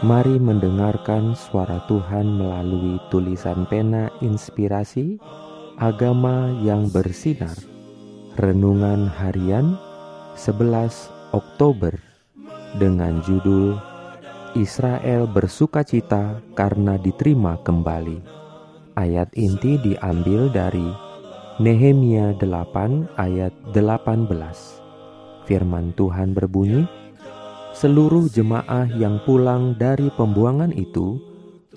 Mari mendengarkan suara Tuhan melalui tulisan pena inspirasi agama yang bersinar. Renungan harian 11 Oktober dengan judul Israel bersukacita karena diterima kembali. Ayat inti diambil dari Nehemia 8 ayat 18. Firman Tuhan berbunyi, seluruh jemaah yang pulang dari pembuangan itu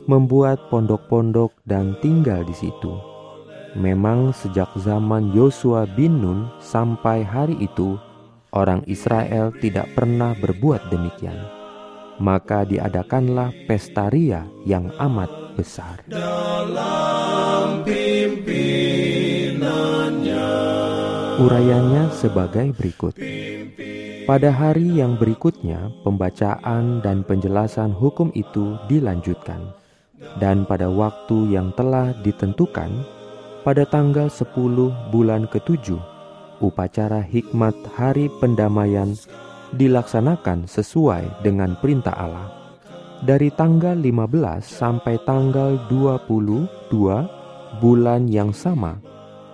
membuat pondok-pondok dan tinggal di situ. Memang sejak zaman Yosua bin Nun sampai hari itu, orang Israel tidak pernah berbuat demikian. Maka diadakanlah pesta ria yang amat besar. Dalam pimpinannya Urayanya sebagai berikut. Pada hari yang berikutnya, pembacaan dan penjelasan hukum itu dilanjutkan. Dan pada waktu yang telah ditentukan, pada tanggal 10 bulan ketujuh, upacara hikmat hari pendamaian dilaksanakan sesuai dengan perintah Allah. Dari tanggal 15 sampai tanggal 22 bulan yang sama,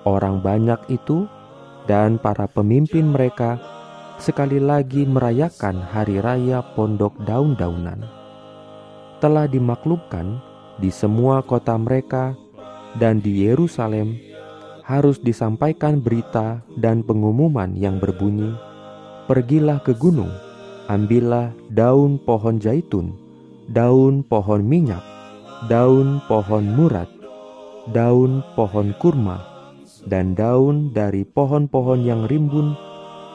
orang banyak itu dan para pemimpin mereka sekali lagi merayakan hari raya pondok daun-daunan. Telah dimaklumkan di semua kota mereka dan di Yerusalem harus disampaikan berita dan pengumuman yang berbunyi, Pergilah ke gunung, ambillah daun pohon zaitun, daun pohon minyak, daun pohon murad, daun pohon kurma, dan daun dari pohon-pohon yang rimbun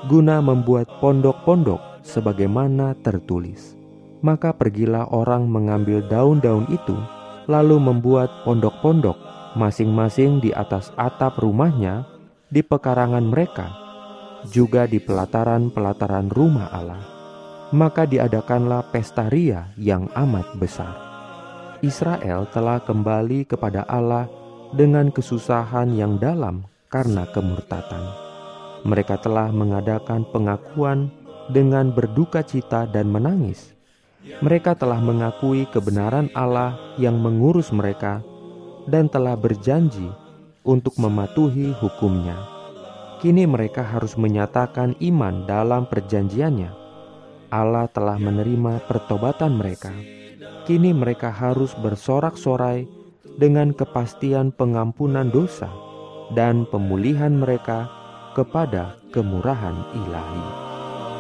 guna membuat pondok-pondok sebagaimana tertulis. Maka pergilah orang mengambil daun-daun itu, lalu membuat pondok-pondok masing-masing di atas atap rumahnya, di pekarangan mereka, juga di pelataran-pelataran rumah Allah. Maka diadakanlah pesta ria yang amat besar. Israel telah kembali kepada Allah dengan kesusahan yang dalam karena kemurtatan mereka telah mengadakan pengakuan dengan berduka cita dan menangis. Mereka telah mengakui kebenaran Allah yang mengurus mereka dan telah berjanji untuk mematuhi hukumnya. Kini mereka harus menyatakan iman dalam perjanjiannya. Allah telah menerima pertobatan mereka. Kini mereka harus bersorak-sorai dengan kepastian pengampunan dosa dan pemulihan mereka kepada kemurahan ilahi.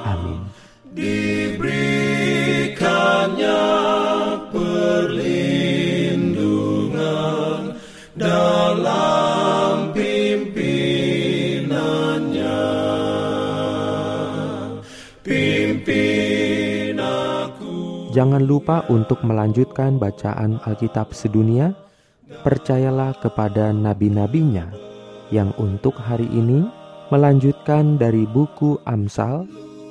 Amin. Diberikannya perlindungan dalam pimpinannya. Pimpin aku. Jangan lupa untuk melanjutkan bacaan Alkitab sedunia. Percayalah kepada nabi-nabinya yang untuk hari ini melanjutkan dari buku Amsal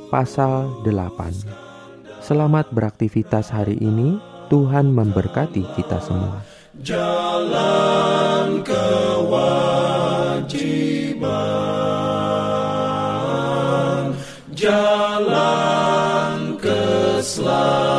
pasal 8. Selamat beraktivitas hari ini. Tuhan memberkati kita semua. Jalan kewajiban, jalan keselamatan.